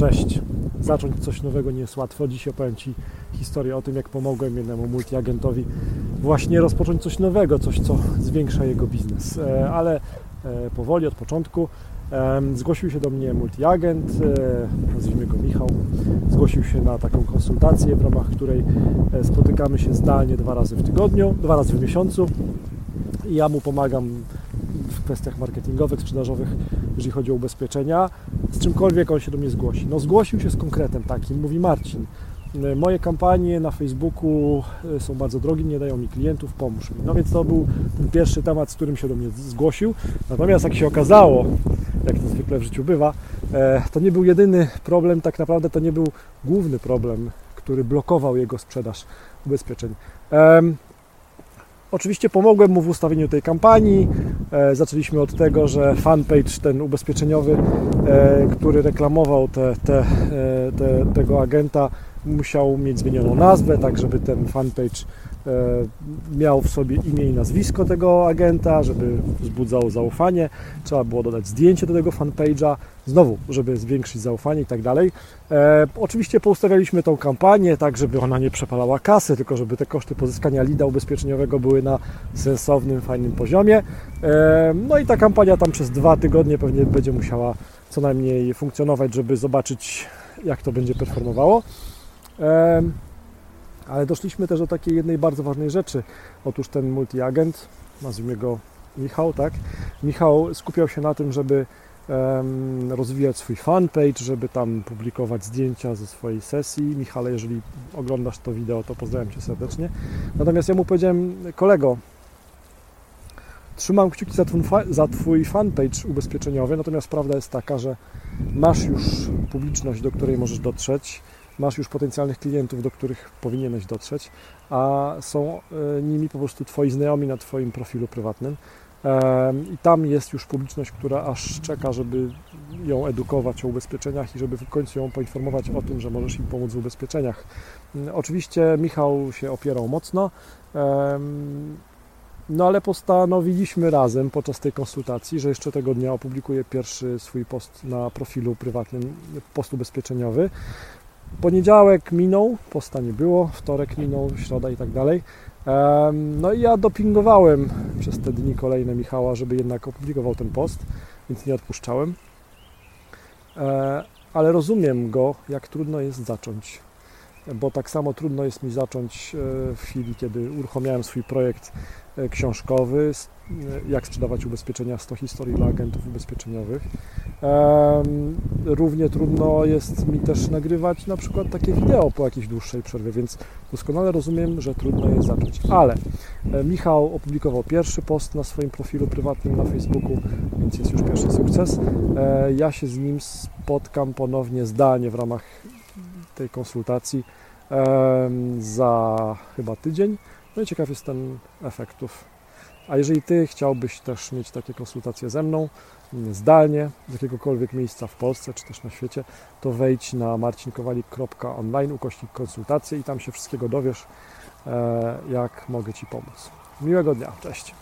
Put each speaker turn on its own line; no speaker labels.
Cześć. Zacząć coś nowego nie jest łatwo. Dziś opowiem Ci historię o tym, jak pomogłem jednemu multiagentowi właśnie rozpocząć coś nowego, coś, co zwiększa jego biznes. E, ale e, powoli, od początku. E, zgłosił się do mnie multiagent, nazwijmy go Michał. Zgłosił się na taką konsultację, w ramach której spotykamy się zdalnie dwa razy w tygodniu, dwa razy w miesiącu. I ja mu pomagam kwestiach marketingowych, sprzedażowych, jeżeli chodzi o ubezpieczenia, z czymkolwiek on się do mnie zgłosi. No zgłosił się z konkretem takim, mówi Marcin, moje kampanie na Facebooku e, są bardzo drogie, nie dają mi klientów, pomóż mi. No więc to był ten pierwszy temat, z którym się do mnie zgłosił. Natomiast jak się okazało, jak to zwykle w życiu bywa, e, to nie był jedyny problem, tak naprawdę to nie był główny problem, który blokował jego sprzedaż ubezpieczeń. Oczywiście pomogłem mu w ustawieniu tej kampanii. E, zaczęliśmy od tego, że fanpage ten ubezpieczeniowy, e, który reklamował te, te, e, te, tego agenta, musiał mieć zmienioną nazwę, tak żeby ten fanpage miał w sobie imię i nazwisko tego agenta, żeby wzbudzał zaufanie. Trzeba było dodać zdjęcie do tego fanpage'a, znowu, żeby zwiększyć zaufanie i tak dalej. E, oczywiście poustawialiśmy tą kampanię tak, żeby ona nie przepalała kasy, tylko żeby te koszty pozyskania lida ubezpieczeniowego były na sensownym, fajnym poziomie. E, no i ta kampania tam przez dwa tygodnie pewnie będzie musiała co najmniej funkcjonować, żeby zobaczyć, jak to będzie performowało. E, ale doszliśmy też do takiej jednej bardzo ważnej rzeczy. Otóż ten multiagent, nazwijmy go Michał, tak? Michał skupiał się na tym, żeby um, rozwijać swój fanpage, żeby tam publikować zdjęcia ze swojej sesji. Michale, jeżeli oglądasz to wideo, to pozdrawiam Cię serdecznie. Natomiast ja mu powiedziałem, kolego, trzymam kciuki za twój, za twój fanpage ubezpieczeniowy, natomiast prawda jest taka, że masz już publiczność, do której możesz dotrzeć, masz już potencjalnych klientów, do których powinieneś dotrzeć, a są e, nimi po prostu Twoi znajomi na Twoim profilu prywatnym. I tam jest już publiczność, która aż czeka, żeby ją edukować o ubezpieczeniach i żeby w końcu ją poinformować o tym, że możesz im pomóc w ubezpieczeniach. Mm, oczywiście Michał się opierał mocno, no ale postanowiliśmy razem podczas tej konsultacji, że jeszcze tego dnia opublikuję pierwszy swój post na profilu prywatnym, post ubezpieczeniowy. Poniedziałek minął, posta nie było, wtorek minął, środa i tak dalej. No i ja dopingowałem przez te dni kolejne Michała, żeby jednak opublikował ten post, więc nie odpuszczałem. E, ale rozumiem go, jak trudno jest zacząć, bo tak samo trudno jest mi zacząć e, w chwili, kiedy uruchomiłem swój projekt e, książkowy, jak sprzedawać ubezpieczenia 100 historii dla agentów ubezpieczeniowych. Równie trudno jest mi też nagrywać na przykład takie wideo po jakiejś dłuższej przerwie, więc doskonale rozumiem, że trudno jest zacząć. Ale e, Michał opublikował pierwszy post na swoim profilu prywatnym na Facebooku, więc jest już pierwszy sukces. E, ja się z nim spotkam ponownie zdalnie w ramach tej konsultacji za chyba tydzień. No i ciekaw jestem efektów a jeżeli Ty chciałbyś też mieć takie konsultacje ze mną mm, zdalnie, z jakiegokolwiek miejsca w Polsce czy też na świecie, to wejdź na marcinkowalik.online ukośnik konsultacje i tam się wszystkiego dowiesz, e, jak mogę Ci pomóc. Miłego dnia, cześć!